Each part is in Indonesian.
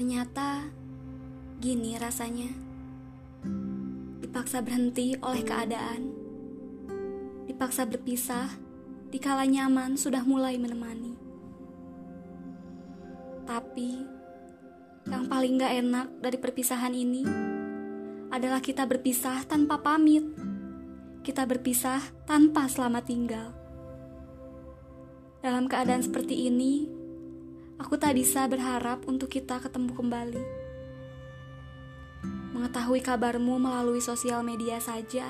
Ternyata gini rasanya. Dipaksa berhenti oleh keadaan. Dipaksa berpisah dikala nyaman sudah mulai menemani. Tapi yang paling gak enak dari perpisahan ini adalah kita berpisah tanpa pamit. Kita berpisah tanpa selamat tinggal. Dalam keadaan seperti ini, aku tak bisa berharap untuk kita ketemu kembali. Mengetahui kabarmu melalui sosial media saja,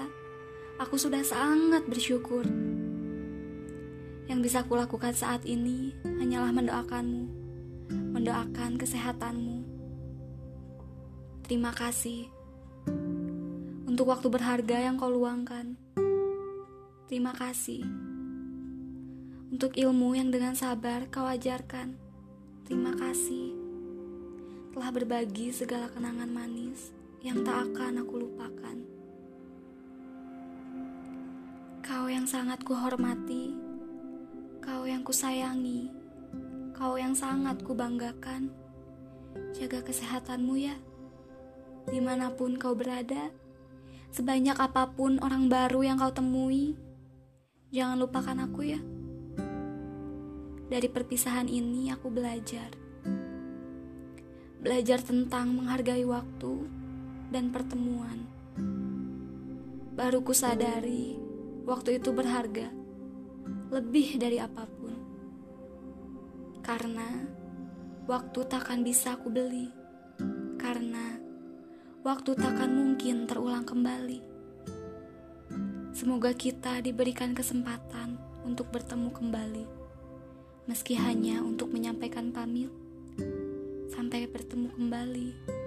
aku sudah sangat bersyukur. Yang bisa kulakukan saat ini hanyalah mendoakanmu, mendoakan kesehatanmu. Terima kasih untuk waktu berharga yang kau luangkan. Terima kasih untuk ilmu yang dengan sabar kau ajarkan. Terima kasih telah berbagi segala kenangan manis yang tak akan aku lupakan. Kau yang sangat kuhormati, kau yang kusayangi, kau yang sangat kubanggakan. Jaga kesehatanmu ya, di mana pun kau berada. Sebanyak apa pun orang baru yang kau temui, jangan lupakan aku ya. Dari perpisahan ini aku belajar. Belajar tentang menghargai waktu dan pertemuan. Baru ku sadari waktu itu berharga, lebih dari apa pun. Karena waktu takkan bisa aku beli. Karena waktu takkan mungkin terulang kembali. Semoga kita diberikan kesempatan untuk bertemu kembali, meski hanya untuk menyampaikan pamit. Sampai bertemu kembali.